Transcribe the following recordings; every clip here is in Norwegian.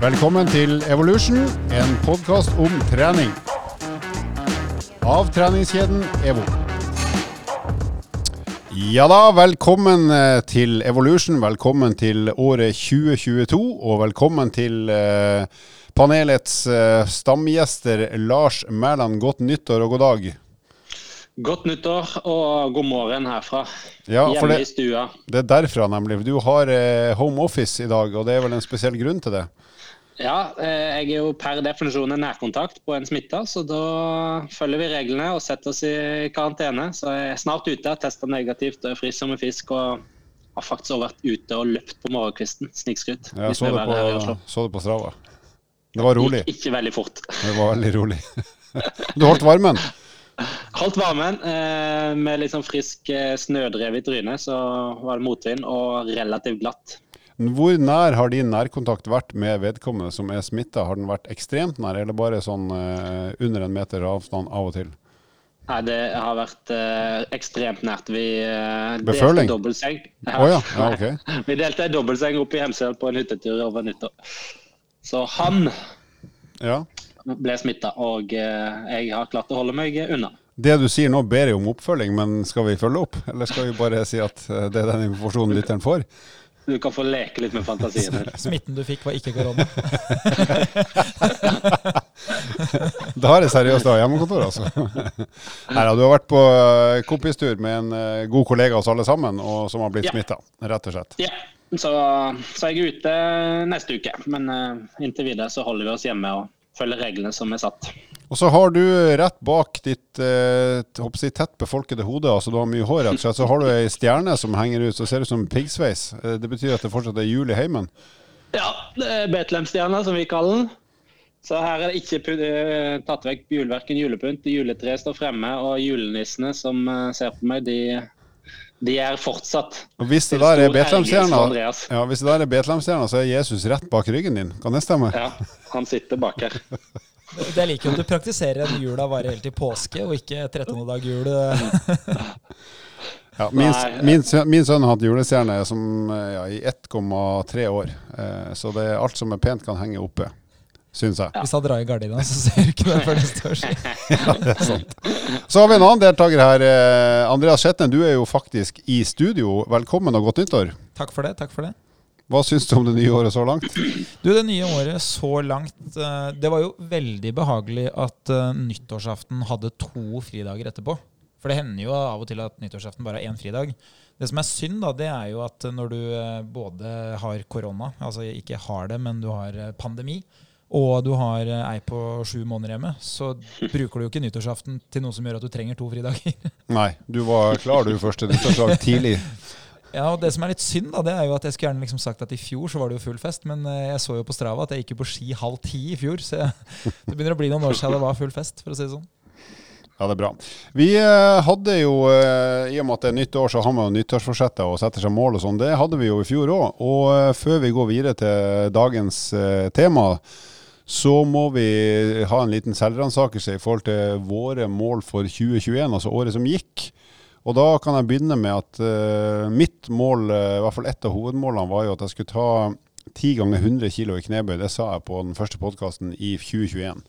Velkommen til Evolution, en podkast om trening. Av treningskjeden EVO. Ja da, velkommen eh, til Evolution. Velkommen til året 2022, og velkommen til eh, panelets eh, stamgjester Lars Mæland. Godt nyttår og god dag. Godt nyttår og god morgen herfra. Ja, Hjemme det- i stua. Det er derfra, nemlig. Du har eh, home office i dag, og det er vel en spesiell grunn til det? Ja, eh, jeg er jo per definisjon en nærkontakt på en smitta, så da følger vi reglene og setter oss i karantene. Så jeg er snart ute, har testa negativt og er frisk som en fisk. og har faktisk også vært ute og løpt på morgenkvisten. Snikskryt. Jeg så det på, så det på Strava. Det var rolig. Gikk ikke veldig fort. Det var veldig rolig. Du holdt varmen? Holdt varmen eh, med litt sånn frisk eh, snødrev i trynet, så var det motvind og relativt glatt. Hvor nær har din nærkontakt vært med vedkommende som er smitta? Har den vært ekstremt nær, eller bare sånn eh, under en meter avstand av og til? Nei, det har vært eh, ekstremt nært. Vi Beføling? delte dobbeltseng. Å ja, ja, okay. Vi delte en dobbeltseng oppe i Hemsedal på en hyttetur over nyttår. Så han Ja. ble smitta, og eh, jeg har klart å holde meg unna. Det du sier nå ber jo om oppfølging, men skal vi følge opp? Eller skal vi bare si at eh, det er den informasjonen lytteren får? Du kan få leke litt med fantasien. Smitten du fikk var ikke korona. Da er det seriøst å ha hjemmekontor, altså. Nei du har vært på eh, kompistur med en eh, god kollega av oss alle sammen, og som har blitt Ja. smitta, rett og slett. Ja, så, så jeg er ute neste uke. Men eh, inntil videre så holder vi oss hjemme og følger reglene som er satt. Og så har du rett bak ditt eh, si, tett befolkede hode, altså du har mye hår, rett og slett, så har du ei stjerne som henger ut, så ser ut som piggsveis. Eh, Det betyr at det fortsatt er jul i heimen. Ja, det er Betlehemstjerna, som vi kaller den. Så her er det ikke eh, tatt vekk juleverken julepynt. Juletreet står fremme, og julenissene som eh, ser på meg, de, de er fortsatt. Og hvis det der er Betlehemstjerna, ja, det så er Jesus rett bak ryggen din. Kan det stemme? Ja, han sitter bak her. Det liker jo at du praktiserer en jula varer helt til påske, og ikke 13. dag jul. Ja, min, min, min sønn har hatt julestjerne eh, ja, i 1,3 år, eh, så det er alt som er pent kan henge oppe, Synes jeg. Hvis han drar i gardina, så ser du ikke det før neste år. Ja, det er sant. Så har vi en annen deltaker her. eh, Andreas Skjetne, du er jo faktisk i studio. Velkommen og godt nyttår. Takk for det. takk for det. Hva syns du om det nye året så langt? Du, Det nye året så langt eh, Det var jo veldig behagelig at eh, nyttårsaften hadde to fridager etterpå. For det hender jo av og til at nyttårsaften bare har én fridag. Det som er synd, da, det er jo at når du eh, både har korona, altså ikke har det, men du har pandemi, og du har ei på sju måneder hjemme, så bruker du jo ikke nyttårsaften til noe som gjør at du trenger to fridager. Nei, du var klar du første nyttårsdag tidlig. Ja, og Det som er litt synd, da, det er jo at jeg skulle gjerne liksom sagt at i fjor så var det jo full fest, men eh, jeg så jo på Strava at jeg gikk jo på ski halv ti i fjor, så jeg, det begynner å bli noen år siden det var full fest, for å si det sånn. Ja, det er bra. Vi eh, hadde jo, eh, i og med at det er nytt år, så har man jo nyttårsforsetter og setter seg mål og sånn. Det hadde vi jo i fjor òg. Og før vi går videre til dagens tema, så må vi ha en liten selvransakelse i forhold til våre mål for 2021, altså året som gikk. Og da kan jeg begynne med at uh, mitt mål, uh, i hvert fall ett av hovedmålene, var jo at jeg skulle ta 10 ganger 100 kilo i knebøy. Det sa jeg på den første podkasten i 2021.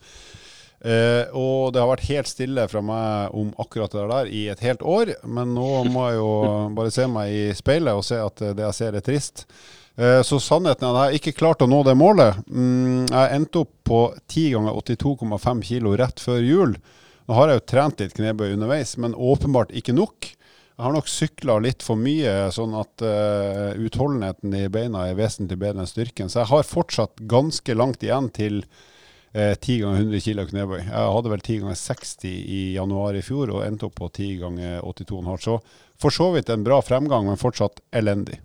Uh, og det har vært helt stille fra meg om akkurat det der i et helt år. Men nå må jeg jo bare se meg i speilet og se at eh, det jeg ser er trist. Eh, så sannheten er at jeg ikke klarte å nå det målet. Mm, jeg endte opp på 10 ganger 82,5 kilo rett før jul. Nå har jeg jo trent litt knebøy underveis, men åpenbart ikke nok. Jeg har nok sykla litt for mye, sånn at uh, utholdenheten i beina er vesentlig bedre enn styrken. Så jeg har fortsatt ganske langt igjen til ti 10 ganger 100 kg knebøy. Jeg hadde vel 10 ganger 60 i januar i fjor, og endte opp på 10 ganger 82,5. Så for så vidt en bra fremgang, men fortsatt elendig.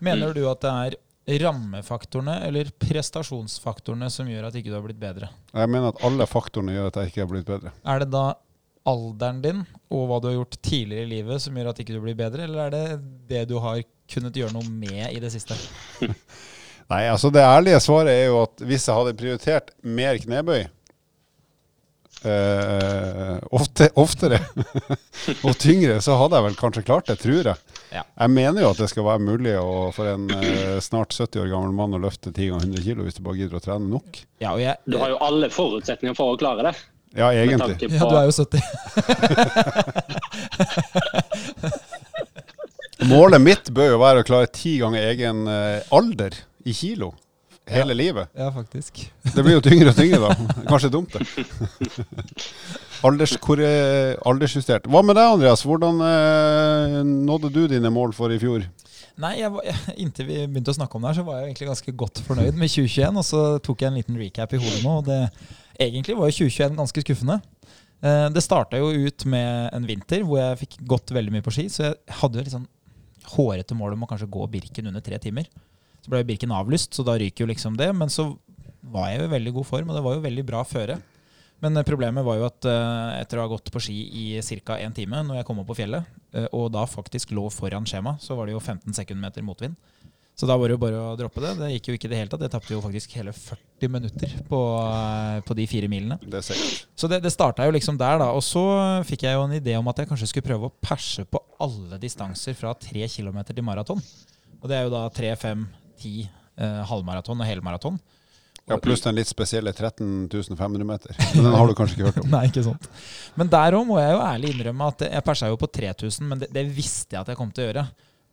Mener du at det er rammefaktorene eller prestasjonsfaktorene som gjør at ikke du har blitt bedre? Jeg mener at alle faktorene gjør at jeg ikke har blitt bedre. Er det da alderen din og hva du har gjort tidligere i livet som gjør at ikke du blir bedre, eller er det det du har kunnet gjøre noe med i det siste? Nei, altså det ærlige svaret er jo at hvis jeg hadde prioritert mer knebøy, eh, ofte, oftere og tyngre, så hadde jeg vel kanskje klart det, tror jeg. Ja. Jeg mener jo at det skal være mulig å, for en eh, snart 70 år gammel mann å løfte 10 ganger 100 kg hvis du bare gidder å trene nok. Ja, og jeg, Du har jo alle forutsetninger for å klare det. Ja, egentlig. ja, du er jo 70. Målet mitt bør jo være å klare ti ganger egen eh, alder i kilo hele livet. Ja, faktisk. Det blir jo tyngre og tyngre, da. Kanskje dumt, det. Alders, hvor er aldersjustert. Hva med deg, Andreas? Hvordan eh, nådde du dine mål for i fjor? Nei, jeg, var- jeg, inntil vi begynte å snakke om det her, så var jeg egentlig ganske godt fornøyd med 2021. Og så tok jeg en liten recap i hodet nå, og det egentlig var jo 2021 ganske skuffende. Eh, Det starta jo ut med en vinter hvor jeg fikk gått veldig mye på ski, så jeg hadde jo litt sånn hårete mål om å kanskje gå Birken under tre timer. Så ble jo Birken avlyst, så da ryker jo liksom det. Men så var jeg jo i veldig god form, og det var jo veldig bra føre. Men eh, problemet var jo at eh, etter å ha gått på ski i ca. én time når jeg kom opp på fjellet, eh, og da faktisk lå foran skjema, så var det jo 15 sekundmeter motvind. Så da var det jo bare å droppe det. Det gikk jo ikke i det hele tatt. Jeg tapte jo faktisk hele 40 minutter på, på de fire milene. Det er sikkert. Så det, det starta jo liksom der, da. Og så fikk jeg jo en idé om at jeg kanskje skulle prøve å perse på alle distanser fra 3 km til maraton. Og det er jo da 3, 5, 10 eh, halvmaraton og helmaraton. Ja, pluss den litt spesielle 13.500 meter. Men den har du kanskje ikke hørt om. Nei, ikke sant. Men der òg må jeg jo ærlig innrømme at jeg persa jo på 3000, men det, det visste jeg at jeg kom til å gjøre.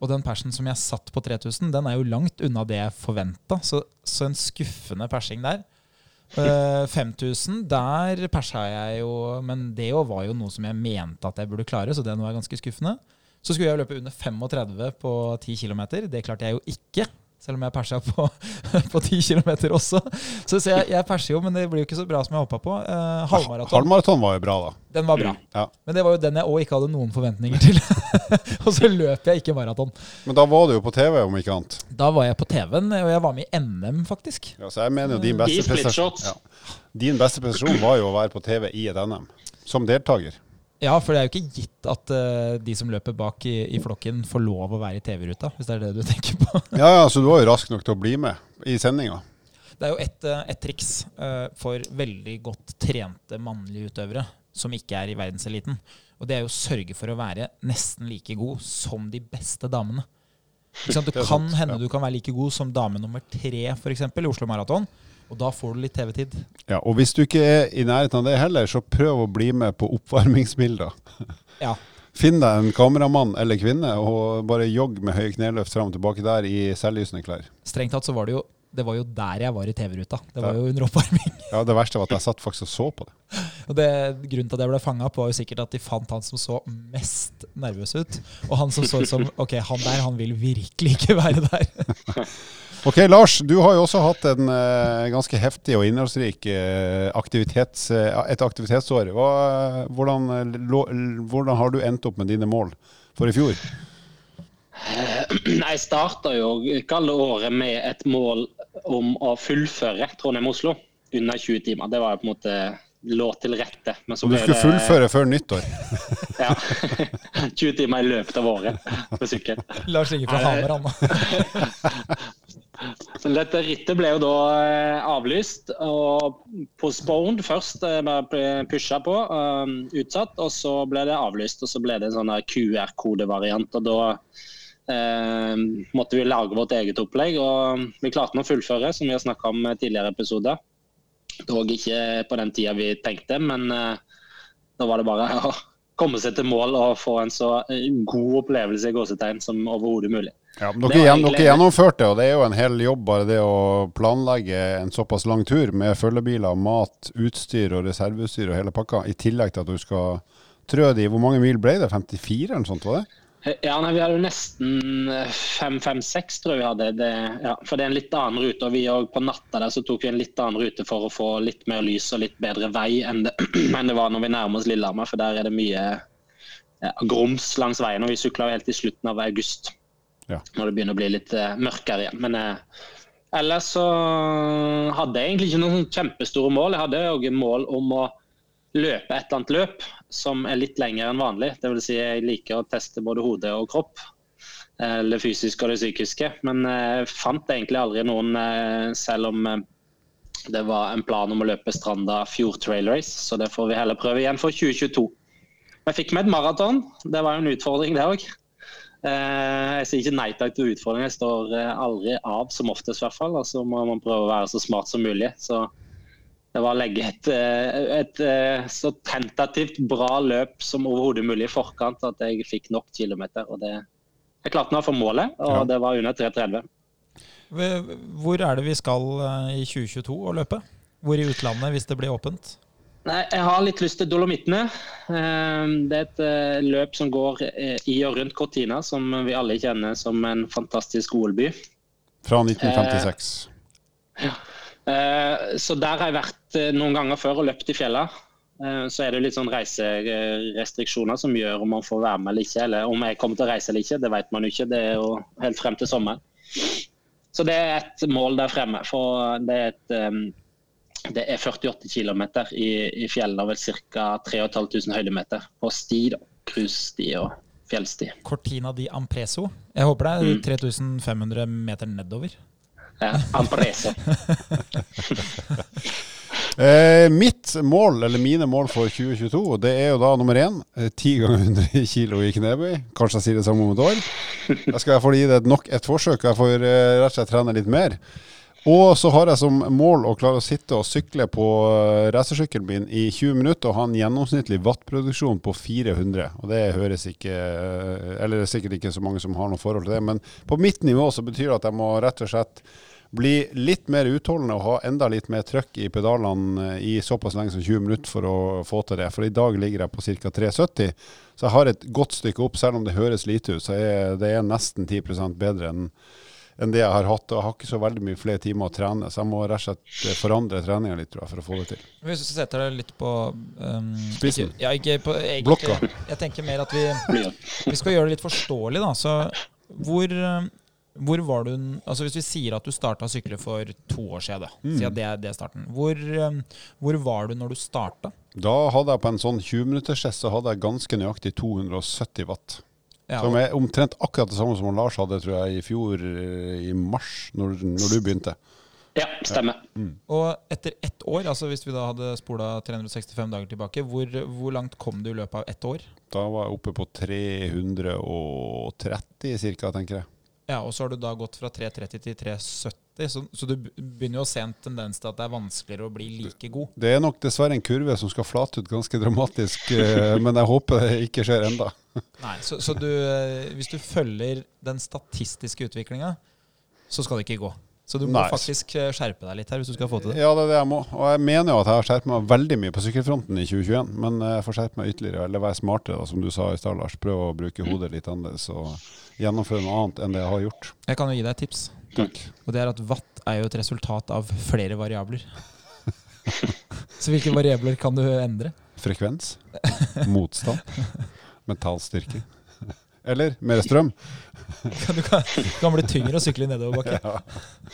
Og den persen som jeg satt på 3000, den er jo langt unna det jeg forventa. Så, så en skuffende persing der. Uh, 5000, der persa jeg jo, men det jo var jo noe som jeg mente at jeg burde klare, så det nå er ganske skuffende. Så skulle jeg løpe under 35 på 10 km. Det klarte jeg jo ikke. Selv om jeg persa på, på 10 km også. Så, så jeg, jeg perser jo, men det blir jo ikke så bra som jeg håpa på. Eh, halvmaraton, Halvmaraton var jo bra, da. den var bra. Ja. Men det var jo den jeg òg ikke hadde noen forventninger til. og så løp jeg ikke maraton. Men da var du jo på TV, om ikke annet. Da var jeg på TV-en, og jeg var med i NM, faktisk. Ja, så jeg mener jo din beste prestasjon ja. Din beste prestasjon var jo å være på TV i et NM. Som deltaker. Ja, for det er jo ikke gitt at uh, de som løper bak i, i flokken, får lov å være i TV-ruta, hvis det er det du tenker på. Ja, ja, så du var jo rask nok til å bli med i sendinga. Det er jo ett eh, et triks uh, for veldig godt trente mannlige utøvere som ikke er i verdenseliten. Og det er jo å sørge for å være nesten like god som de beste damene. Det kan hende du kan være like god som dame nummer tre for eksempel, i Oslo Maraton. Og da får du litt TV-tid. Ja, og hvis du ikke er i nærheten av det heller, så prøv å bli med på oppvarmingsbilder. Ja. Finn deg en kameramann eller kvinne og bare jogg med høye kneløft fram og tilbake der i selvlysende klær. Strengt tatt så var det jo det var jo der jeg var i TV-ruta. Det var jo under oppvarming. Ja, Det verste var at jeg satt faktisk og så på det. Og det, Grunnen til at jeg ble fanga opp, var jo sikkert at de fant han som så mest nervøs ut. Og han som så ut som Ok, han der, han vil virkelig ikke være der. Ok, Lars, du har jo også hatt en uh, ganske heftig og innholdsrik uh, aktivitets, uh, et aktivitetsår. Hva, hvordan, lo, hvordan har du endt opp med dine mål for i fjor? Jeg starta jo kalde året med et mål om å fullføre Trondheim-Oslo under 20 timer. Det var på en måte lå til rette. Men så Og du skulle det- fullføre før nyttår. Ja. 20 timer i løpet av året på sykkel. Lars Inge fra Hamar, han da. Dette rittet ble jo da eh, avlyst og postponed først. eh, Bare ble pusha på, um, utsatt. Og så ble det avlyst, og så ble det en sånn QR-kodevariant. Og da eh, måtte vi lage vårt eget opplegg. Og vi klarte å fullføre, som vi har snakka om tidligere episoder. Dog ikke på den tida vi tenkte, men eh, da var det bare å komme seg til mål og få en så eh, god opplevelse i gåsetegn som overhodet mulig. Ja, men dere, var gjen, egentlig- dere gjennomførte, og det er jo en hel jobb bare det å planlegge en såpass lang tur med følgebiler, mat, utstyr og reserveutstyr og hele pakka, i tillegg til at du skal trø de Hvor mange mil ble det? 54 eller noe sånt? var det? Ja, nei, Vi hadde jo nesten 5-5-6, tror jeg vi hadde. Det, ja, for det er en litt annen rute. og vi På natta der så tok vi en litt annen rute for å få litt mer lys og litt bedre vei enn det, enn det var når vi nærmer oss Lillehammer. For der er det mye ja, grums langs veien. og Vi sykla helt til slutten av august, Ja. når det begynner å bli litt uh, mørkere igjen. Men uh, ellers så hadde jeg egentlig ikke noen sånn kjempestore mål. Jeg hadde òg mål om å løpe et eller annet løp som er litt lengre enn vanlig. Vil si jeg liker å teste både hode og kropp. Eller Det fysiske og det psykiske. Men jeg fant egentlig aldri noen, eh, selv om eh, det var en plan om å løpe Stranda Fjord Trail Race. Så det får vi heller prøve igjen for 2022. Jeg fikk med et maraton. Det var jo en utfordring, det òg. Eh, jeg sier ikke nei takk til utfordringer. Jeg står eh, aldri av, som oftest i hvert fall. Og så må man prøve å være så smart som mulig. Så det var å legge et, eh, et, et så tentativt bra løp som overhodet mulig i forkant at jeg fikk nok kilometer. Og det, jeg klarte nå å få målet, og ja. det var under 3.30. Hvor er det vi skal i 2022 å løpe? Hvor i utlandet, hvis det blir åpent? Nei, Jeg har litt lyst til Dolomittene. Ehm, det er et eh, løp som går eh, i og rundt Cortina, som vi alle kjenner som en fantastisk OL-by. Fra 1956. Eh, ja. Så der har jeg vært noen ganger før og løpt i fjellet. Så er det litt sånn reiserestriksjoner som gjør om man får være med eller ikke. Eller om jeg kommer til å reise eller ikke, det vet man jo ikke. Det er jo helt frem til sommeren. Så det er et mål der fremme. For det er et ehm, det er 48 km i, i fjellene og vel ca. 3500 høydemeter på sti. da, Cruisesti og fjellsti. Cortina di Ampreso. Jeg håper det er 3500 mm. meter nedover. Ja, Ampreso. eh, mitt mål, eller mine mål for 2022, det er jo da nummer én. Eh, ti ganger 100 kilo i knebøy. Kanskje jeg sier det samme om et år. Jeg skal få gi det nok et forsøk. Jeg får eh, rett og slett trene litt mer. Og så har jeg som mål å klare å sitte og sykle på eh, racersykkelen min i 20 minutter og ha en gjennomsnittlig wattproduksjon på 400. Og det høres ikke Eller det er sikkert ikke så mange som har noe forhold til det, men på mitt nivå så betyr det at jeg må rett og slett bli litt mer utholdende og ha enda litt mer trøkk i pedalene eh, i såpass lenge som 20 minutter for å få til det. For i dag ligger jeg på ca. 370, så jeg har et godt stykke opp. Selv om det høres lite ut, så er det er nesten 10% bedre enn enn det jeg har hatt. Og jeg har ikke så veldig mye flere timer å trene, så jeg må rett og slett eh, forandre treninga litt tror jeg, for å få det til. Hvis du setter deg litt på um, Spissen? ja, ikke på egentlig, Blokka? Jeg tenker mer at vi, vi skal gjøre det litt forståelig, da. Så hvor, hvor var du Altså Hvis vi sier at du starta å sykle for to år siden, da. Mm. Si at det er det starten. Hvor, hvor var du når du starta? Da hadde jeg på en sånn 20-minutterstest så hadde jeg ganske nøyaktig 270 watt. Ja, som er omtrent akkurat det samme som Lars hadde tror jeg, i fjor eh, i mars, når, når du begynte. Ja, stemmer. Ja. Mm. Og etter ett år, altså hvis vi da hadde spola 365 dager tilbake, hvor, hvor, langt kom du i løpet av ett år? Da var jeg oppe på 330 ca., tenker jeg. Ja, Og så har du da gått fra 330 til 370, så, så, du begynner jo å se en tendens til at det er vanskeligere å bli like god. Det er nok dessverre en kurve som skal flate ut ganske dramatisk, eh, men jeg håper det ikke skjer enda. Nei, Så, så du, eh, hvis du følger den statistiske utviklinga, så skal det ikke gå? Så du må Nei. faktisk eh, skjerpe deg litt her hvis du skal få til det. Ja, det er det jeg må. Og jeg mener jo at jeg har skjerpet meg veldig mye på sykkelfronten i 2021. Men jeg får skjerpe meg ytterligere, eller være smartere, da, som du sa i stad, Lars. Prøve å bruke hodet litt annerledes. og gjennomføre noe annet enn det jeg har gjort. Jeg kan jo gi deg et tips. Takk. Og det er at watt er jo et resultat av flere variabler. Så hvilke variabler kan du endre? Frekvens. Motstand. Mental styrke. Eller mer strøm. du kan, kan bli tyngre å sykle nedoverbakke.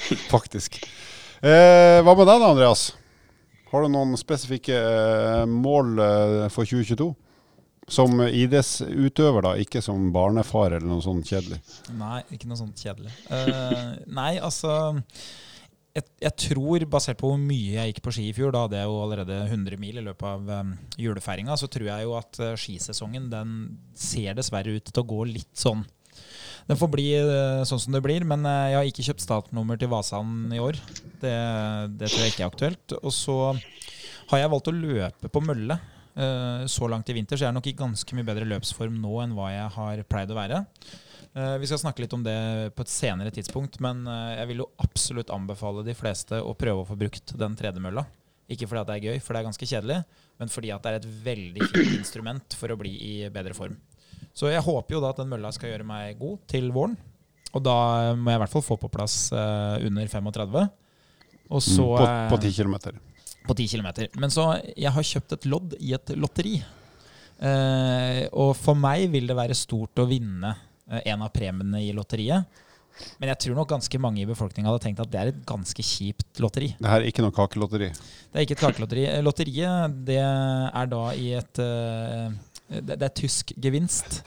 Ja, faktisk. Eh, hva med deg da, Andreas? Har du noen spesifikke eh, mål eh, for 2022? Som idrettsutøver, da, ikke som barnefar eller noe sånt kjedelig? Nei, ikke noe sånt kjedelig. Uh, nei, altså jeg, jeg, tror, basert på hvor mye jeg gikk på ski i fjor, da hadde jeg jo allerede 100 mil i løpet av um, julefeiringa, så tror jeg jo at uh, skisesongen den ser dessverre ut til å gå litt sånn. Den får bli uh, sånn som det blir, men uh, jeg har ikke kjøpt startnummer til Vasan i år. Det, det tror jeg ikke er aktuelt. Og så har jeg valgt å løpe på mølle. Eh, så langt i vinter, så jeg er nok i ganske mye bedre løpsform nå enn hva jeg har pleid å være. Eh, vi skal snakke litt om det på et senere tidspunkt, men eh, jeg vil jo absolutt anbefale de fleste å prøve å få brukt den tredemølla. Ikke fordi at det er gøy, for det er ganske kjedelig, men fordi at det er et veldig fint instrument for å bli i bedre form. Så jeg håper jo da at den mølla skal gjøre meg god til våren. Og da må jeg i hvert fall få på plass under 35. Og så På, På 10 km? på 10 km. Men så jeg har kjøpt et lodd i et lotteri. Eh, og for meg vil det være stort å vinne eh, en av premiene i lotteriet. Men jeg tror nok ganske mange i befolkninga hadde tenkt at det er et ganske kjipt lotteri. Det her er ikke noe kakelotteri? Det er ikke et kakelotteri. Eh, lotteriet det er da i et uh, det, det, er tysk gevinst.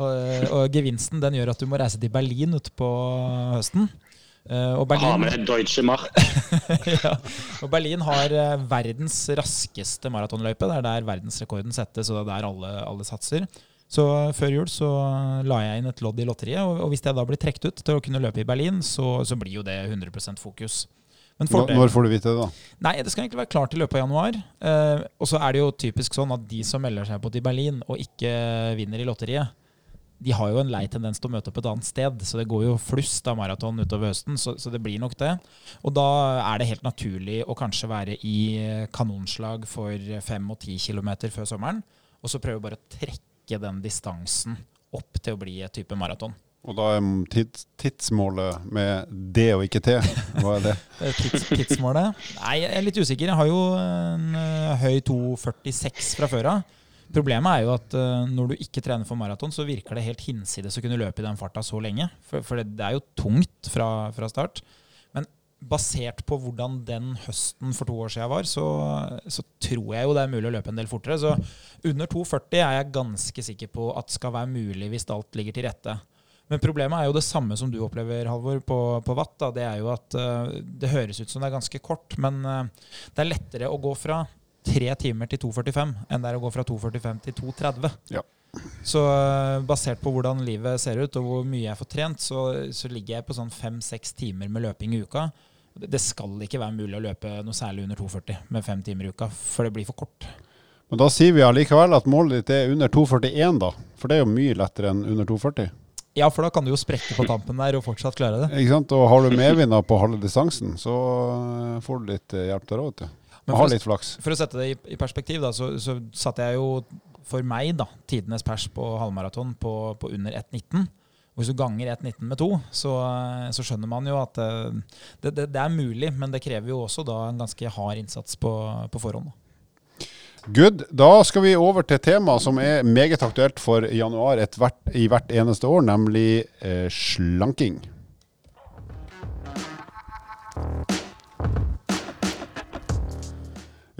Og, og, gevinsten den gjør at du må reise til Berlin utpå høsten. Og Berlin, ja. Og Berlin har verdens raskeste maratonløype. Det er der verdensrekorden settes, og det er der alle, alle satser. Så før jul så la jeg inn et lodd i lotteriet, og, og hvis jeg da blir trukket ut til å kunne løpe i Berlin, så, så blir jo det 100% fokus. Fordelen- når får du vite det, da? Nei, det skal egentlig være klart i løpet av januar. Eh, og så er det jo typisk sånn at de som melder seg på til Berlin og ikke vinner i lotteriet, de har jo en lei tendens til å møte opp et annet sted. Så det går jo flust av maraton utover høsten, så, så det blir nok det. Og da er det helt naturlig å kanskje være i kanonslag for fem og ti kilometer før sommeren. Og så prøve bare å trekke den distansen opp til å bli et type maraton. Og da er tids, tidsmålet med D og ikke T. Hva er det? Tids, tidsmålet? Nei, jeg er litt usikker. Jeg har jo en ø, høy 2,46 fra før av. Problemet er jo at ø, når du ikke trener for maraton, så virker det helt hinsides å kunne løpe i den farta så lenge. For, for det, det er jo tungt fra, fra start. Basert på hvordan den høsten for to år siden var, så, så tror jeg jo det er mulig å løpe en del fortere. Så under 2,40 er jeg ganske sikker på at skal være mulig hvis alt ligger til rette. Men problemet er jo det samme som du opplever, Halvor, på, på Watt. Da. Det er jo at uh, det høres ut som det er ganske kort, men uh, det er lettere å gå fra tre timer til 2,45 enn det er å gå fra 2,45 til 2,30. Ja. Så uh, basert på hvordan livet ser ut og hvor mye jeg får trent, så, så ligger jeg på sånn fem-seks timer med løping i uka. Det skal ikke være mulig å løpe noe særlig under 2,40 med fem timer i uka, for det blir for kort. Men da sier vi allikevel at målet ditt er under 2,41, da. For det er jo mye lettere enn under 2,40. Ja, for da kan du jo sprekke på tampen der og fortsatt klare det. Ikke sant? Og har du medvind på halve distansen, så eh, får du litt eh, hjelp der òg, vet du. Men for har litt flaks. For å sette det i, i perspektiv, da, så, så satte jeg jo for meg da, tidenes pers på halvmaraton på, på under 1,19. Og Hvis du ganger 1,19 med 2, så, så skjønner man jo at eh, det, det, det er mulig, men det krever jo også da en ganske hard innsats på, på forhånd. Good. Da skal vi over til tema som er meget aktuelt for januar hvert, i hvert eneste år, nemlig eh, slanking.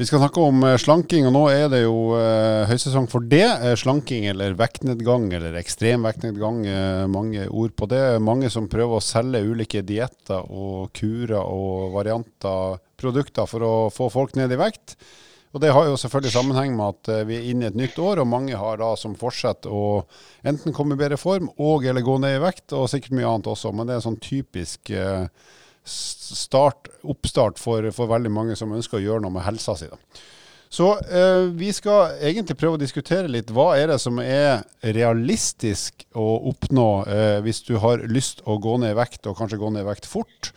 Vi skal snakke om eh, slanking, og nå er det jo eh, høysesong for det. Eh, slanking eller vektnedgang eller ekstrem vektnedgang. Mange ord på det. Mange som prøver å selge ulike dietter og kurer og varianter, produkter, for å få folk ned i vekt. Og Det har jo selvfølgelig sammenheng med at vi er inne i et nytt år, og mange har da som forsett å enten komme i bedre form og eller gå ned i vekt, og sikkert mye annet også. Men det er en sånn typisk eh, start, oppstart for, for veldig mange som ønsker å gjøre noe med helsa si. Så eh, vi skal egentlig prøve å diskutere litt hva er det som er realistisk å oppnå eh, hvis du har lyst å gå ned i vekt, og kanskje gå ned i vekt fort.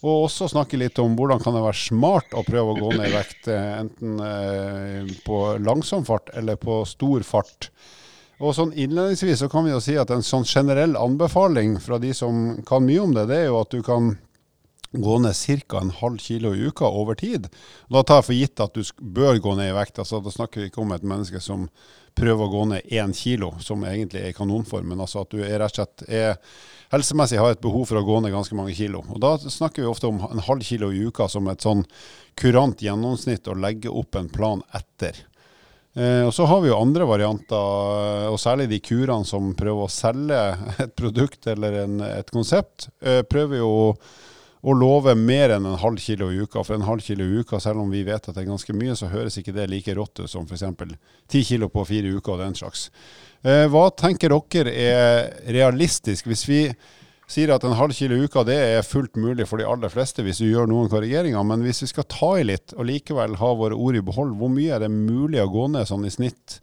Og også snakke litt om hvordan kan det være smart å prøve å gå ned i vekt, eh, enten eh, på langsom fart eller på stor fart. Og sånn Innledningsvis så kan vi jo si at en sånn generell anbefaling fra de som kan mye om det, det er jo at du kan gå ned ca. en halv kilo i uka over tid. Da tar jeg for gitt at du bør gå ned i vekt. altså Da snakker vi ikke om et menneske som prøver å gå ned én kilo, som egentlig er i kanonform, men altså at du er rett og slett er helsemessig har et behov for å gå ned ganske mange kilo. Og Da snakker vi ofte om en halv kilo i uka som et sånn kurant gjennomsnitt å legge opp en plan etter. Eh, og Så har vi jo andre varianter, og særlig de kurene som prøver å selge et produkt eller en, et konsept, eh, prøver jo å, å love mer enn en halv kilo i uka. For en halv kilo i uka, selv om vi vet at det er ganske mye, så høres ikke det like rått ut som f.eks. ti kilo på fire uker og den slags. Eh, hva tenker dere er realistisk? Hvis vi sier at en halv kilo i uka det er fullt mulig for de aller fleste hvis du gjør noen korrigeringer, men hvis vi skal ta i litt og likevel ha våre ord i behold, hvor mye er det mulig å gå ned sånn i snitt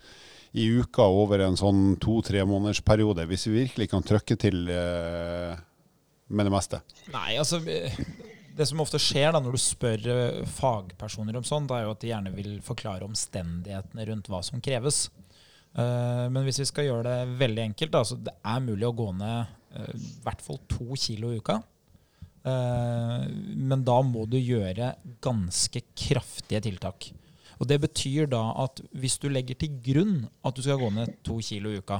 i uka over en sånn to-tre måneders periode, hvis vi virkelig kan trykke til eh, med det meste? Nei, altså Det som ofte skjer da når du spør eh, fagpersoner om sånt, er jo at de gjerne vil forklare omstendighetene rundt hva som kreves. Eh, Men hvis vi skal gjøre det veldig enkelt, da, så det er mulig å gå ned eh, i hvert fall to kilo i uka. Men da må du gjøre ganske kraftige tiltak. Og Det betyr da at hvis du legger til grunn at du skal gå ned to kilo i uka,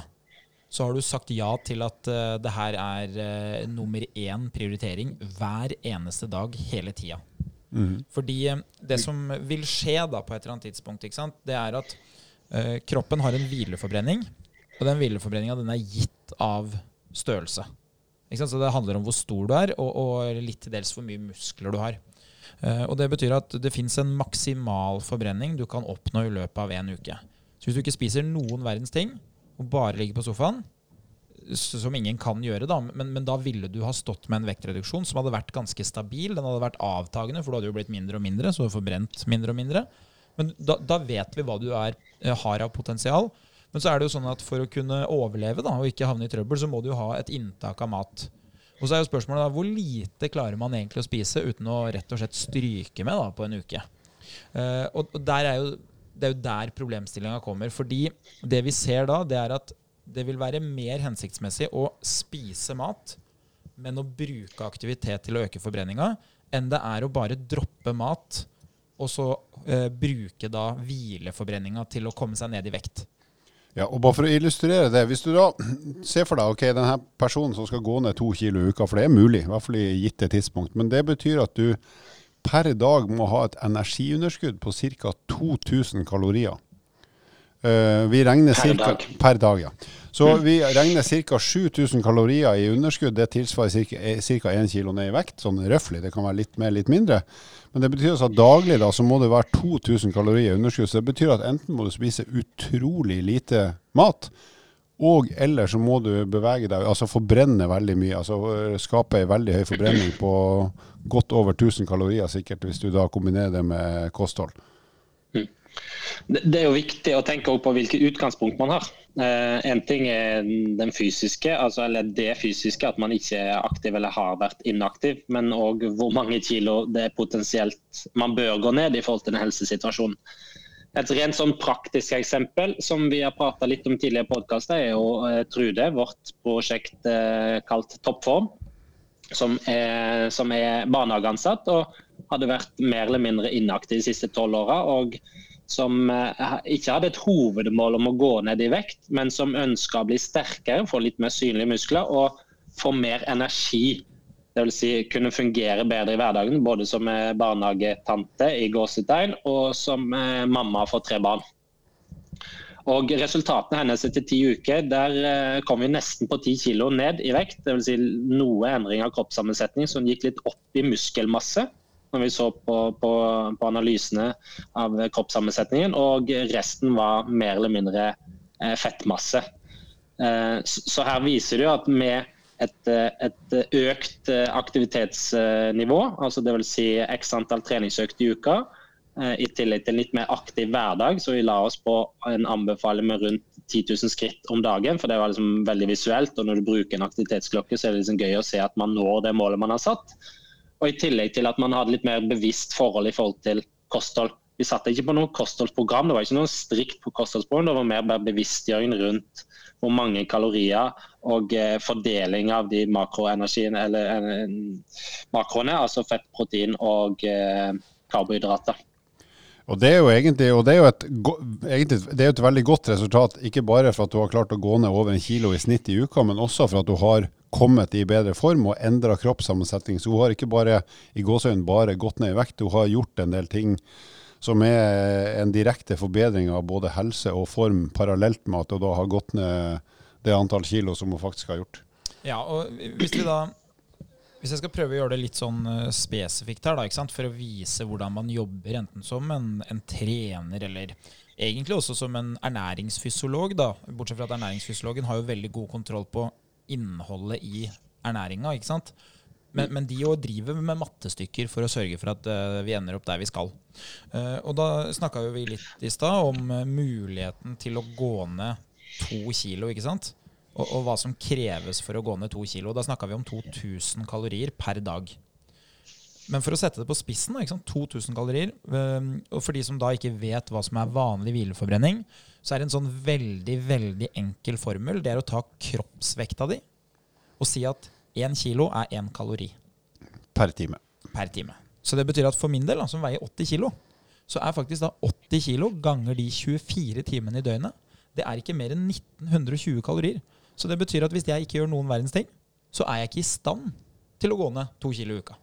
så har du sagt ja til at uh, det her er uh, nummer én prioritering hver eneste dag hele tida. Fordi uh, det som vil skje da på et eller annet tidspunkt, ikke sant, det er at kroppen har en hvileforbrenning, og den hvileforbrenninga den er gitt av størrelse. Så det handler om hvor stor du er, og, og litt til dels hvor mye muskler du har. Og Det betyr at det fins en maksimal forbrenning du kan oppnå i løpet av en uke. Så hvis du ikke spiser noen verdens ting, og bare ligge på sofaen, som ingen kan gjøre, da, men, men da ville du ha stått med en vektreduksjon som hadde vært ganske stabil. Den hadde vært avtagende, for du hadde jo blitt mindre og mindre, så du forbrent mindre og mindre. Men da, da vet vi hva du er, eh, har av potensial. Men så er det jo sånn at for å kunne overleve da, og ikke havne i trøbbel, så må du jo ha et inntak av mat. Og så er jo spørsmålet da, hvor lite klarer man egentlig å spise uten å rett og slett stryke med da, på en uke. Uh, og, der er jo, det er jo der problemstillinga kommer. Fordi det vi ser da, det er at det vil være mer hensiktsmessig å spise mat, men å bruke aktivitet til å øke forbrenninga, enn det er å bare droppe mat og så eh, bruke da hvileforbrenninga til å komme seg ned i vekt. Ja, og bare for å illustrere det, hvis du da ser for deg ok, denne personen som skal gå ned to kilo i uka, for det er mulig, i hvert fall i gitte tidspunkt, men det betyr at du per dag må ha et energiunderskudd på ca. 2000 kalorier. Eh, vi regner Per cirka, dag. Per dag, ja. Så vi regner ca. 7000 kalorier i underskudd. Det tilsvarer ca. 1 kilo ned i vekt, sånn røftlig. Det kan være litt mer, litt mindre. Men det betyr altså at daglig da, så må det være 2000 kalorier i underskudd. Så det betyr at enten må du spise utrolig lite mat, og eller så må du bevege deg, altså forbrenne veldig mye. Altså øh, skape ei veldig høy forbrenning på godt over 1000 kalorier sikkert, hvis du da kombinerer det med kosthold. Det det er jo viktig å tenke på hvilket utgangspunkt man har. Eh, en ting er den fysiske, altså, eller det fysiske, at man ikke er aktiv eller har vært inaktiv. Men òg hvor mange kilo det er potensielt man bør gå ned i forhold til den helsesituasjonen. Et rent sånn praktisk eksempel som vi har prata litt om tidligere i podkaster, er jo eh, Trude, vårt prosjekt eh, kalt Toppform. Som er, som er barnehageansatt og hadde vært mer eller mindre inaktiv de siste tolv åra. Og som eh, ikke hadde et hovedmål om å gå ned i vekt, men som ønska å bli sterkere, få litt mer synlige muskler og få mer energi. Dvs. Si, kunne fungere bedre i hverdagen, både som eh, barnehagetante i gåsetegn og som eh, mamma for tre barn. Og Resultatene hennes etter ti uker, der eh, kom vi nesten på ti kilo ned i vekt. Dvs. Si noe endring av kroppssammensetning som gikk litt opp i muskelmasse når vi så på, på, på analysene av kroppssammensetningen. Og resten var mer eller mindre fettmasse. Så her viser det jo at med et, eh, et økt eh, aktivitetsnivå, altså dvs. Si x antall treningsøkt i uka, eh, i tillegg til en litt mer aktiv hverdag, så vi la oss på en anbefaling med rundt 10 000 skritt om dagen. For det var liksom veldig visuelt, og når du bruker en aktivitetsklokke, så er det liksom gøy å se at man når det målet man har satt. Og i tillegg til at man hadde litt mer bevisst forhold i forhold til kosthold. Vi satte ikke på noe kostholdsprogram, det var ikke noe strikt på kostholdsprogram, det var mer bevisstgjøring rundt hvor mange kalorier og eh, fordeling av de makroenergiene, eller eh, makroene, altså fett, protein og eh, karbohydrater. Og det er jo egentlig, det er jo et, egentlig, det er et veldig godt resultat, ikke bare for at du har klart å gå ned over en kilo i snitt i uka, men også for at du har kommet i bedre form og endra kroppssammensetning. Så hun har ikke bare i gåseøynene bare gått ned i vekt, hun har gjort en del ting som er en direkte forbedring av både helse og form, parallelt med at hun da har gått ned det antall kilo som hun faktisk har gjort. Ja, og hvis vi da hvis jeg skal prøve å gjøre det litt sånn eh, spesifikt her, da, ikke sant? for å vise hvordan man jobber enten som en, en trener eller egentlig også som en ernæringsfysiolog, da. Bortsett fra at ernæringsfysiologen har jo veldig god kontroll på innholdet i ernæringa, ikke sant. Men, men de jo driver med mattestykker for å sørge for at eh, vi ender opp der vi skal. Eh, og da snakka vi litt i stad om eh, muligheten til å gå ned to kilo, ikke sant. Og, og hva som kreves for å gå ned to kilo. Da snakka vi om 2000 kalorier per dag. Men for å sette det på spissen, da, ikke sant? 2000 kalorier. Og for de som da ikke vet hva som er vanlig hvileforbrenning, så er det en sånn veldig, veldig enkel formel. Det er å ta kroppsvekta di og si at én kilo er én kalori Per time. per time. Så det betyr at for min del, som veier 80 kilo, så er faktisk da 80 kilo ganger de 24 timene i døgnet, det er ikke mer enn 1920 kalorier. Så det betyr at hvis jeg ikke gjør noen verdens ting, så er jeg ikke i stand til å gå ned to kilo i uka.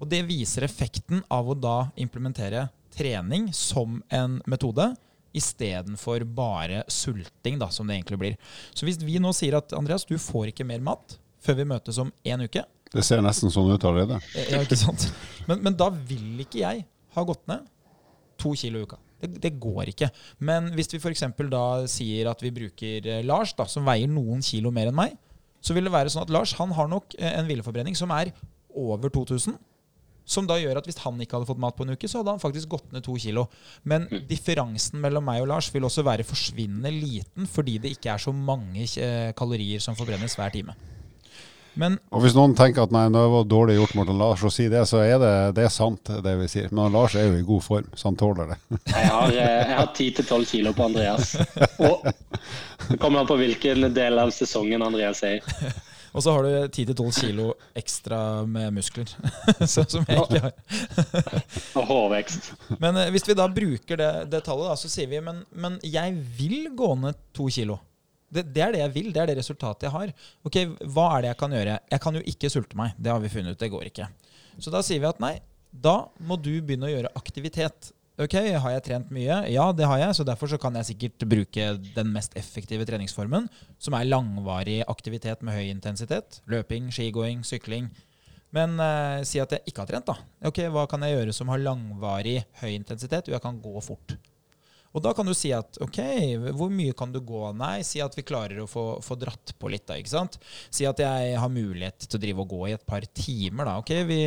Og det viser effekten av å da implementere trening som en metode, istedenfor bare sulting, da, som det egentlig blir. Så hvis vi nå sier at Andreas, du får ikke mer mat før vi møtes om én uke, Det ser nesten sånn ut allerede. ja, ikke sant? Men, men da vil ikke jeg ha gått ned to kilo i uka. Det, det går ikke. Men hvis vi f.eks. da sier at vi bruker eh, Lars, da, som veier noen kilo mer enn meg, så vil det være sånn at Lars han har nok eh, en hvileforbrenning som er over 2000. Som da gjør at hvis han ikke hadde fått mat på en uke, så hadde han faktisk gått ned to kilo. Men differansen mellom meg og Lars vil også være forsvinnende liten fordi det ikke er så mange eh, kalorier som forbrennes hver time. Men Og hvis noen tenker at nei, det var dårlig gjort mot Lars å si det, så er det, det er sant, det vi sier. Men Lars er jo i god form, så han tåler det. Jeg har, ti til tolv kilo på Andreas. Og det kommer an på hvilken del av sesongen Andreas er i. Og så har du 10-12 kilo ekstra med muskler. så, som jeg ikke har. Og hårvekst. Men eh, hvis vi da bruker det, det tallet, da, så sier vi men, men jeg vil gå ned to kilo. Det, det er det jeg vil. Det er det resultatet jeg har. Ok, Hva er det jeg kan gjøre? Jeg kan jo ikke sulte meg. Det har vi funnet ut. Det går ikke. Så da sier vi at nei, da må du begynne å gjøre aktivitet. Ok, Har jeg trent mye? Ja, det har jeg. Så derfor så kan jeg sikkert bruke den mest effektive treningsformen, som er langvarig aktivitet med høy intensitet. Løping, skigåing, sykling. Men eh, si at jeg ikke har trent, da. Ok, Hva kan jeg gjøre som har langvarig høy intensitet? Jo, jeg kan gå fort. Og da kan du si at ok, hvor mye kan du gå? Nei, si at vi klarer å få, få dratt på litt, da. ikke sant? Si at jeg har mulighet til å drive og gå i et par timer, da. Ok, vi,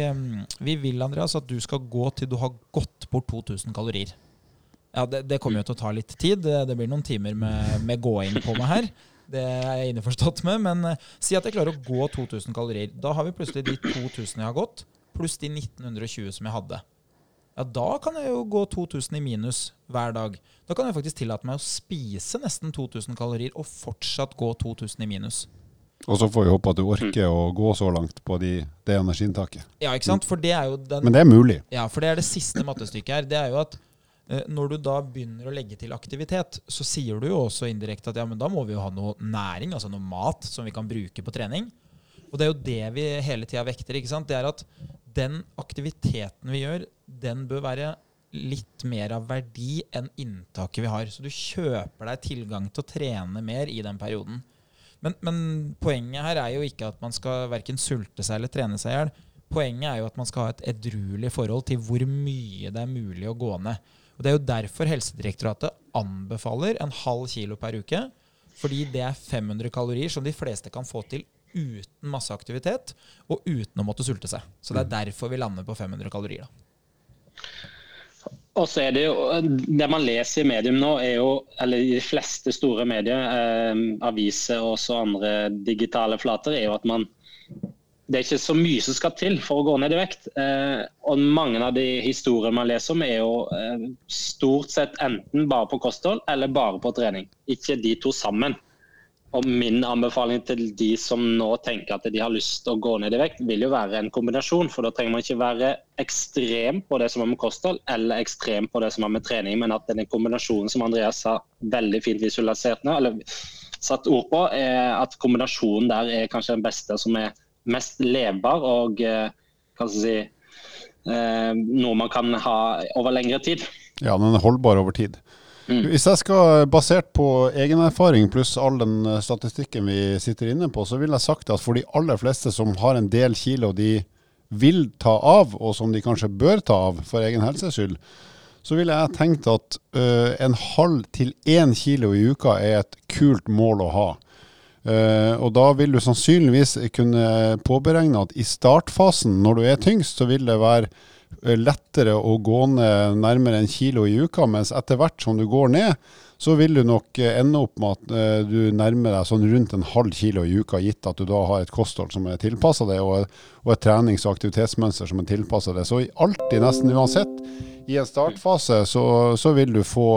vi vil, Andreas, at du skal gå til du har gått bort 2000 kalorier. Ja, det, det kommer jo til å ta litt tid. Det, det blir noen timer med, med gåing på meg her. Det er jeg innforstått med. Men uh, si at jeg klarer å gå 2000 kalorier. Da har vi plutselig de 2000 jeg har gått, pluss de 1920 som jeg hadde ja, da kan jeg jo gå 2000 i minus hver dag. Da kan jeg faktisk tillate meg å spise nesten 2000 kalorier og fortsatt gå 2000 i minus. Og så får vi håpe at du orker å gå så langt på de, det energiinntaket. Ja, ikke sant? For det er jo den, Men det er mulig. Ja, for det er det siste mattestykket her. Det er jo at eh, når du da begynner å legge til aktivitet, så sier du jo også indirekte at ja, men da må vi jo ha noe næring, altså noe mat, som vi kan bruke på trening. Og det er jo det vi hele tida vekter. ikke sant? Det er at den aktiviteten vi gjør, den bør være litt mer av verdi enn inntaket vi har. Så du kjøper deg tilgang til å trene mer i den perioden. Men, men poenget her er jo ikke at man skal verken sulte seg eller trene seg i hjel. Poenget er jo at man skal ha et edruelig forhold til hvor mye det er mulig å gå ned. Og Det er jo derfor Helsedirektoratet anbefaler en halv kilo per uke. Fordi det er 500 kalorier som de fleste kan få til uten masse aktivitet og uten å måtte sulte seg. Så det er derfor vi lander på 500 kalorier. da. Og så er Det jo, det man leser i medium nå, er jo, eller i de fleste store medier, eh, aviser og også andre digitale flater, er jo at man det er ikke så mye som skal til for å gå ned i vekt. Eh, og Mange av de historiene man leser om, er jo eh, stort sett enten bare på kosthold eller bare på trening. Ikke de to sammen. Og Min anbefaling til de som nå tenker at de har lyst til å gå ned i vekt, vil jo være en kombinasjon. For da trenger man ikke være ekstrem på det som har med kosthold, eller ekstrem på det som har med trening, men at denne kombinasjonen som Andreas har veldig fint visualisert nå, eller satt ord på, er at kombinasjonen der er kanskje den beste, som er mest levbar og eh, hva skal si, eh, noe man kan ha over lengre tid. Ja, den er holdbar over tid. Mm. Hvis jeg skal, basert på egen erfaring pluss all den eh, statistikken vi sitter inne på, så vil jeg sagt at for de aller fleste som har en del kilo de vil ta av, og som de kanskje bør ta av for egen helses skyld, så ville jeg tenkt at uh, en halv til én kilo i uka er et kult mål å ha. Uh, og da vil du sannsynligvis kunne påberegne at i startfasen, når du er tyngst, så vil det være Eh, lettere å gå ned nærmere en kilo i uka, mens etter hvert som du går ned, så vil du nok eh, ende opp med at eh, du nærmer deg sånn rundt en halv kilo i uka, gitt at du da har et kosthold som er tilpassa det, og, et trenings- og aktivitetsmønster som er tilpassa det. Så alltid, nesten uansett, i en startfase så, så vil du få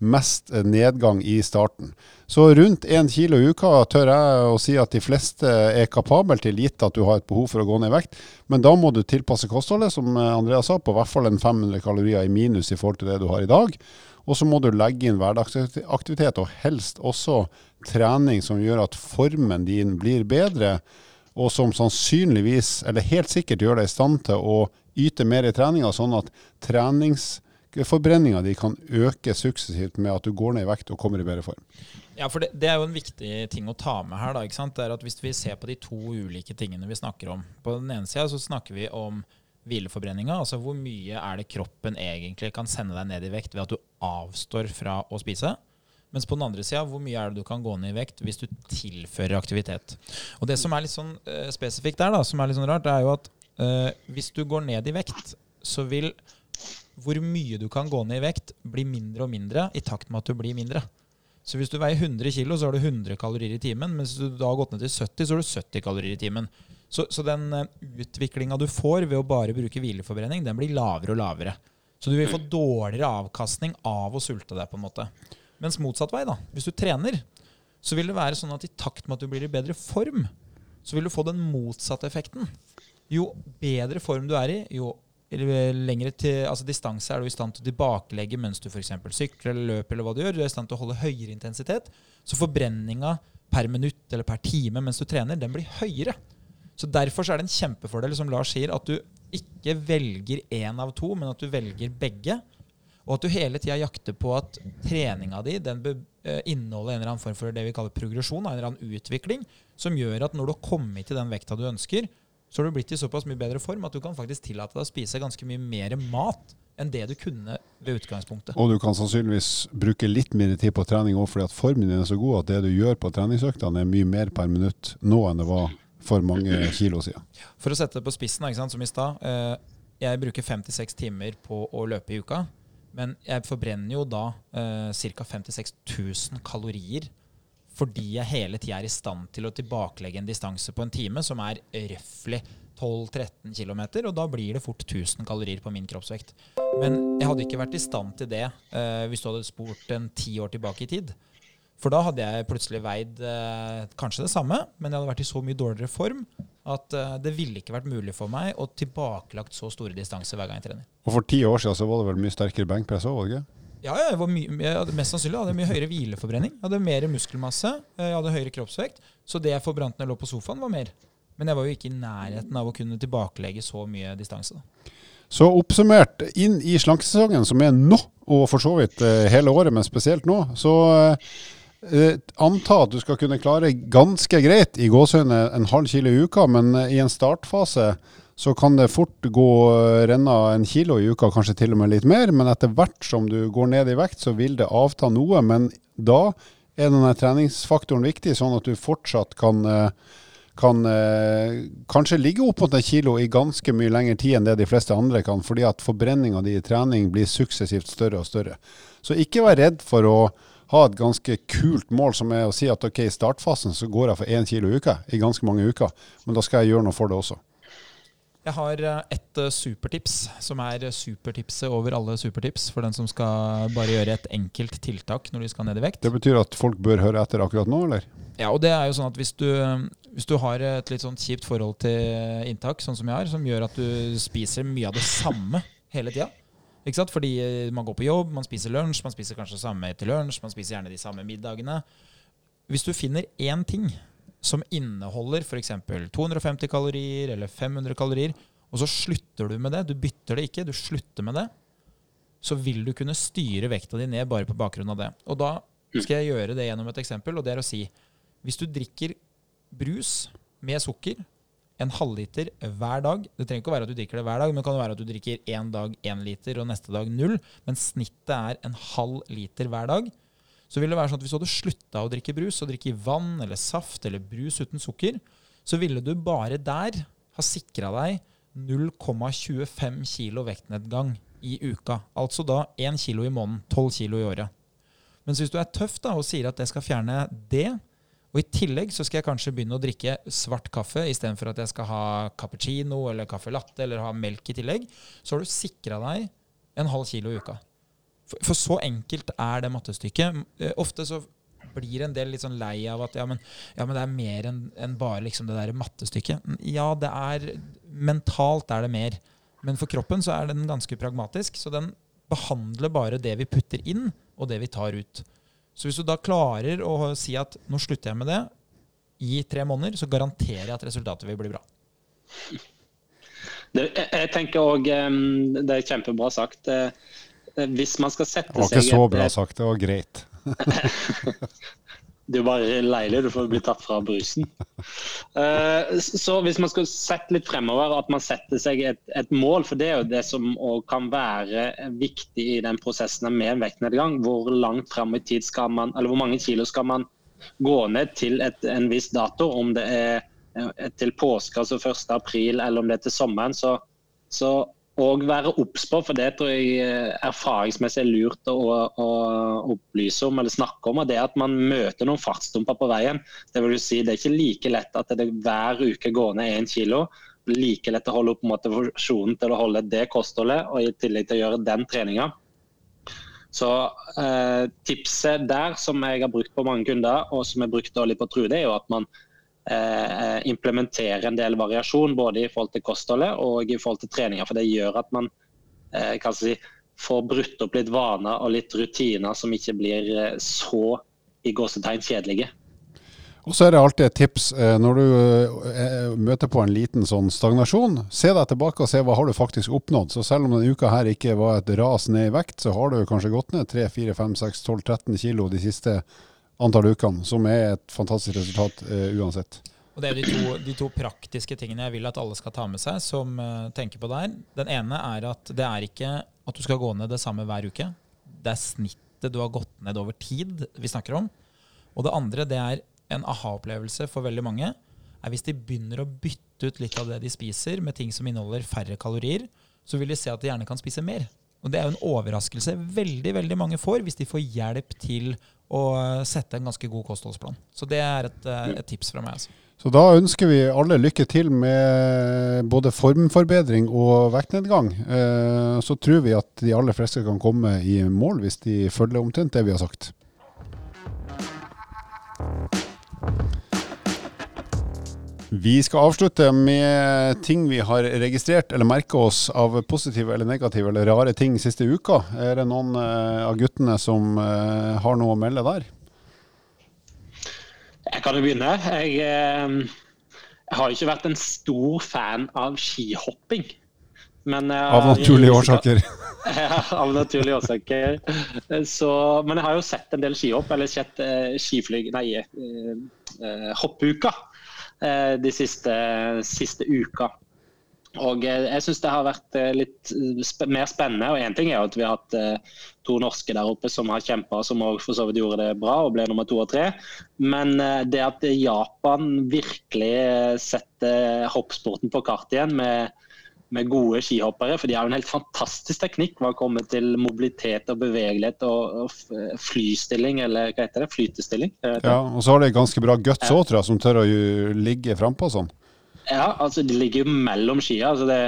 mest nedgang i starten. Så rundt én kilo i uka tør jeg å si at de fleste er kapabel til, gitt at du har et behov for å gå ned i vekt. Men da må du tilpasse kostholdet, som Andreas sa, på hvert fall en 500 kalorier i minus i forhold til det du har i dag. Og så må du legge inn hverdagsaktivitet, og helst også trening som gjør at formen din blir bedre, og som sannsynligvis, eller helt sikkert, gjør deg i stand til å yte mer i treninga, sånn at treningsforbrenninga di kan øke suksessivt med at du går ned i vekt og kommer i bedre form. Ja, for det, det, er jo en viktig ting å ta med her. da, ikke sant? Det er at Hvis vi ser på de to ulike tingene vi snakker om På den ene sida så snakker vi om hvileforbrenninga. Altså hvor mye er det kroppen egentlig kan sende deg ned i vekt ved at du avstår fra å spise. Mens på den andre sida, hvor mye er det du kan gå ned i vekt hvis du tilfører aktivitet. Og det som er litt sånn eh, spesifikt der, da, som er litt sånn rart, det er jo at eh, hvis du går ned i vekt, så vil hvor mye du kan gå ned i vekt, bli mindre og mindre i takt med at du blir mindre. Så hvis du veier 100 kg, så har du 100 kalorier i timen. Mens du da har gått ned til 70, så har du 70 kalorier i timen. Så, så den uh, utviklinga du får ved å bare bruke hvileforbrenning, den blir lavere og lavere. Så du vil få dårligere avkastning av å sulte deg, på en måte. Mens motsatt vei, da. Hvis du trener, så vil det være sånn at i takt med at du blir i bedre form, så vil du få den motsatte effekten. Jo bedre form du er i, jo lengre til, altså distanse er du i stand til å tilbakelegge mens du f.eks. sykler eller løper, eller hva du gjør. Du er i stand til å holde høyere intensitet. Så forbrenninga per minutt eller per time mens du trener, den blir høyere. Så Derfor så er det en kjempefordel som Lars sier, at du ikke velger én av to, men at du velger begge. Og at du hele tida jakter på at treninga di den bør eh, inneholde en eller annen form for det vi kaller progresjon, en eller annen utvikling, som gjør at når du har kommet til den vekta du ønsker, så har du blitt i såpass mye bedre form at du kan faktisk tillate deg å spise ganske mye mer mat enn det du kunne ved utgangspunktet. Og du kan sannsynligvis bruke litt mer tid på trening òg, fordi at formen din er så god at det du gjør på treningsøktene er mye mer per minutt nå enn det var for mange kilo siden. For å sette det på spissen, som i stad. Eh, jeg bruker fem til seks timer på å løpe i uka. Men jeg forbrenner jo da eh, ca. 56 000 kalorier fordi jeg hele tida er i stand til å tilbakelegge en distanse på en time som er røftlig 12-13 km, og da blir det fort 1000 kalorier på min kroppsvekt. Men jeg hadde ikke vært i stand til det eh, hvis du hadde spurt en ti år tilbake i tid. For da hadde jeg plutselig veid eh, kanskje det samme, men jeg hadde vært i så mye dårligere form at eh, det ville ikke vært mulig for meg å tilbakelagt så store distanser hver gang jeg trener. Og for ti år siden så var det vel mye sterkere benkpress òg, var det ikke? Ja, jeg var mye, jeg mest sannsynlig hadde jeg mye høyere hvileforbrenning. Jeg hadde mer muskelmasse, eh, jeg hadde høyere kroppsvekt. Så det jeg forbrant når jeg lå på sofaen, var mer. Men jeg var jo ikke i nærheten av å kunne tilbakelegge så mye distanse. Da. Så oppsummert, inn i slankesesongen, som er nå, og for så vidt eh, hele året, men spesielt nå, så Eh, anta at du skal kunne klare ganske greit i gåsehudene en halv kilo i uka, men eh, i en startfase så kan det fort gå eh, renne en kilo i uka, kanskje til og med litt mer. Men etter hvert som du går ned i vekt, så vil det avta noe. Men da er denne treningsfaktoren viktig, sånn at du fortsatt kan, kan kanskje ligge opp mot en kilo i ganske mye lengre tid enn det de fleste andre kan, fordi at forbrenninga di i trening blir suksessivt større og større. Så ikke vær redd for å ha et ganske kult mål, som er å si at ok, i startfasen så går jeg for én kilo i uka i ganske mange uker, men da skal jeg gjøre noe for det også. Jeg har eh, et eh, supertips, som er supertipset over alle supertips for den som skal bare gjøre et enkelt tiltak når de skal ned i vekt. Det betyr at folk bør høre etter akkurat nå, eller? Ja, og det er jo sånn at hvis du, hvis du har et litt sånn kjipt forhold til inntak, sånn som jeg har, som gjør at du spiser mye av det samme hele tida, ikke sant? Fordi eh, man går på jobb, man spiser lunsj, man spiser kanskje samme til lunsj, man spiser gjerne de samme middagene. Hvis du finner én ting som inneholder f.eks. 250 kalorier eller 500 kalorier, og så slutter du med det, du bytter det ikke, du slutter med det, så vil du kunne styre vekta di ned bare på bakgrunn av det. Og da skal jeg gjøre det gjennom et eksempel, og det er å si hvis du drikker brus med sukker en halvliter hver dag. Det trenger ikke å være at du drikker det hver dag, men det kan være at du drikker én dag én liter og neste dag null. Men snittet er en halv liter hver dag. Så vil det være sånn at hvis du hadde slutta å drikke brus og drikke vann eller saft eller brus uten sukker, så ville du bare der ha sikra deg 0,25 kilo vektnedgang i uka. Altså da 1 kilo i måneden. 12 kilo i året. Mens hvis du er tøff da, og sier at jeg skal fjerne det, og I tillegg så skal jeg kanskje begynne å drikke svart kaffe istedenfor at jeg skal ha cappuccino eller caffè latte eller ha melk i tillegg. Så har du sikra deg en halv kilo i uka. For, for, så enkelt er det mattestykket. Eh, ofte så blir en del litt sånn lei av at ja, men, ja, men det er mer enn en bare liksom det der mattestykket. Ja, det er mentalt er det mer. Men for kroppen så er den ganske pragmatisk. Så den behandler bare det vi putter inn, og det vi tar ut. Så hvis du da klarer å si at nå slutter jeg med det i tre måneder, så garanterer jeg at resultatet vil bli bra. Det, jeg tenker òg Det er kjempebra sagt. Eh, hvis man skal sette seg Det var ikke så bra sagt, det var greit. det er jo bare leilig, du får bli tatt fra brusen. Uh, så hvis man skal sette litt fremover, at man setter seg et, et mål, for det er jo det som kan være viktig i den prosessen med en vektnedgang. Hvor langt frem i tid skal man, eller hvor mange kilo skal man gå ned til et, en viss dato? Om det er eh, til påske, altså 1. april, eller om det er til sommeren. Så, så og være obs på, for det tror jeg eh, erfaringsmessig er lurt å, å, opplyse om eller snakke om. og Det er at man møter noen fartsdumper på veien. Det vil si, det er ikke like lett at det hver uke går ned én kilo. Like lett å holde opp motivasjonen til å holde det kostholdet, og i tillegg til å gjøre den treninga. Så eh, Tipset der som jeg har brukt på mange kunder, og som jeg brukte litt på Trude, er jo at man implementere en del variasjon både i forhold til kostholdet og i forhold til treninga. For det gjør at man eh, kan si, får brutt opp litt vaner og litt rutiner som ikke blir eh, så i gåsetegn kjedelige. Og så er det alltid et tips eh, når du eh, møter på en liten sånn stagnasjon. Se deg tilbake og se hva har du faktisk oppnådd. Så selv om denne uka her ikke var et ras ned i vekt, så har du kanskje gått ned 3-4-5-6-12-13 kilo de siste antall ukene, som er et fantastisk resultat uh, uansett. Og Det er de to, de to, praktiske tingene jeg vil at alle skal ta med seg, som uh, tenker på der. Den ene er at det er ikke at du skal gå ned det samme hver uke. Det er snittet du har gått ned over tid vi snakker om. Og det andre det er en aha-opplevelse for veldig mange. er Hvis de begynner å bytte ut litt av det de spiser, med ting som inneholder færre kalorier, så vil de se at de gjerne kan spise mer. Og Det er jo en overraskelse veldig veldig mange får hvis de får hjelp til og sette en ganske god kostholdsplan. Så det er et, eh, et tips fra meg. Altså. Så da ønsker vi alle lykke til med både formforbedring og vektnedgang. Eh, så tror vi at de aller fleste kan komme i mål hvis de følger omtrent det vi har sagt. Vi skal avslutte med ting vi har registrert eller merka oss av positive eller negative eller rare ting siste uka. Er det noen uh, av guttene som uh, har noe å melde der? Jeg kan jo begynne. Jeg, uh, jeg har ikke vært en stor fan av skihopping. Men, av naturlige årsaker? ja, av naturlige årsaker. Så, men jeg har jo sett en del skihopp, eller sett skiflyg, nei, hoppuka. Eh, de siste, siste uka. Og eh, jeg syns det har vært eh, litt mer spennende. og Én ting er at vi har hatt to norske der oppe som har kjempa, som også for så vidt gjorde det bra og ble nummer to og tre. Men det at Japan virkelig setter hoppsporten på kartet igjen med med gode skihoppere. For de har jo en helt fantastisk teknikk hva kommer til mobilitet og bevegelighet og, og flystilling, eller hva heter det? Flytestilling. Ja, og så har de ganske bra guts òg, tror jeg, som tør å ligge frampå sånn. Ja, altså de ligger jo mellom skia. Altså det,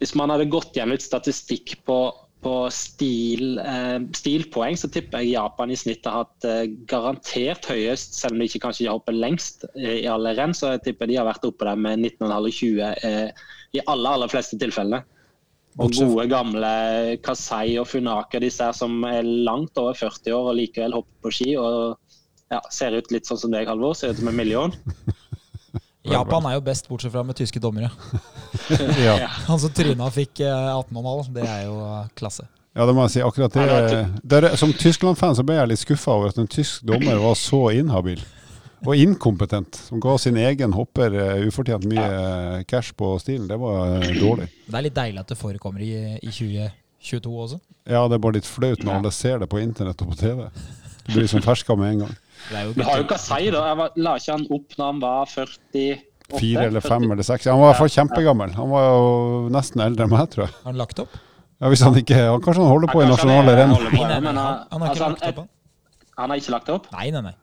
hvis man hadde gått gjennom litt statistikk på, på stil, eh, stilpoeng, så tipper jeg Japan i snitt har hatt eh, garantert høyest, selv om de ikke kanskje hopper lengst eh, i alle renn. Så jeg tipper de har vært oppe der med 19,5 og 20 eh, i alle aller fleste tilfellene. Og gode, gamle Kasei og Funaka, disse her som er langt over 40 år og likevel hopper på ski og ja, ser ut litt sånn som deg, Halvor. Ser ut som en million. Japan er jo best, bortsett fra med tyske dommere. ja. Han som tryna fikk 18,5, eh, det er jo eh, klasse. Ja, det må jeg si. Akkurat det, Der, Som Tyskland-fan så ble jeg litt skuffa over at en tysk dommer var så inhabil og inkompetent, som ga sin egen hopper uh, ufortjent mye uh, cash på stilen. Det var uh, dårlig. Det er litt deilig at det forekommer i, i 2022 også. Ja, det er bare litt flaut når alle ser det på internett og på TV. Du blir liksom ferska med en gang. Vi har jo ikke å si, da. Jeg la ikke han opp når han var 48? Fire eller fem eller seks. Han var i hvert fall kjempegammel. Han var jo nesten eldre enn meg, tror jeg. Har han lagt opp? Ja, hvis han ikke, han Kanskje han holder på i nasjonale renn. Han, han, har ikke lagt opp, han. Han har ikke lagt opp? Nei, nei, nei.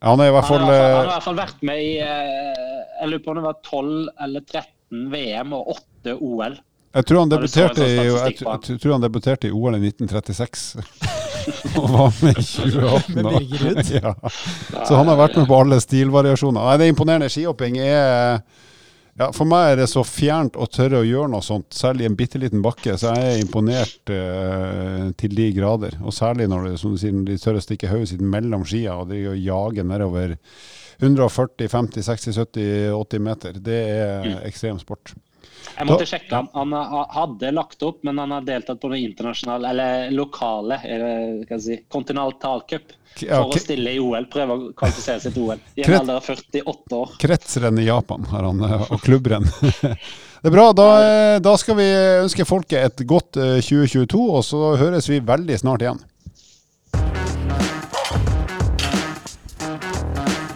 Han, er i hvert fall, han, har, i hvert fall vært med i eh, Jeg lurer på om det var 12 eller 13 VM og 8 OL. Jeg tror han debuterte, i, jeg, jeg tror han debuterte i OL i 1936. og var med i 2018. med Birger ja. Så han har vært med på alle stilvariasjoner. Nei, Det er imponerende. Skihopping er ja, For meg er det så fjernt å tørre å gjøre noe sånt, særlig i en bitte liten bakke. Så jeg er imponert uh, til de grader. Og særlig når, det, som du sier, de tør å stikke hodet sitt mellom skia og de jager nedover 140, 50, 60, 70, 80 meter. Det er mm. ekstrem sport. Jeg måtte sjekke. Han, han hadde lagt opp, men han har deltatt på noe internasjonale, eller lokale, eller si, kontinentalcup for å stille i OL. Prøve å kvalifisere seg til OL. I en alder av 48 år. Kretsrenn i Japan har han, eh, og klubbrenn. Det er bra. Da, eh, da skal vi ønske folket et godt eh, 2022, og så høres vi veldig snart igjen.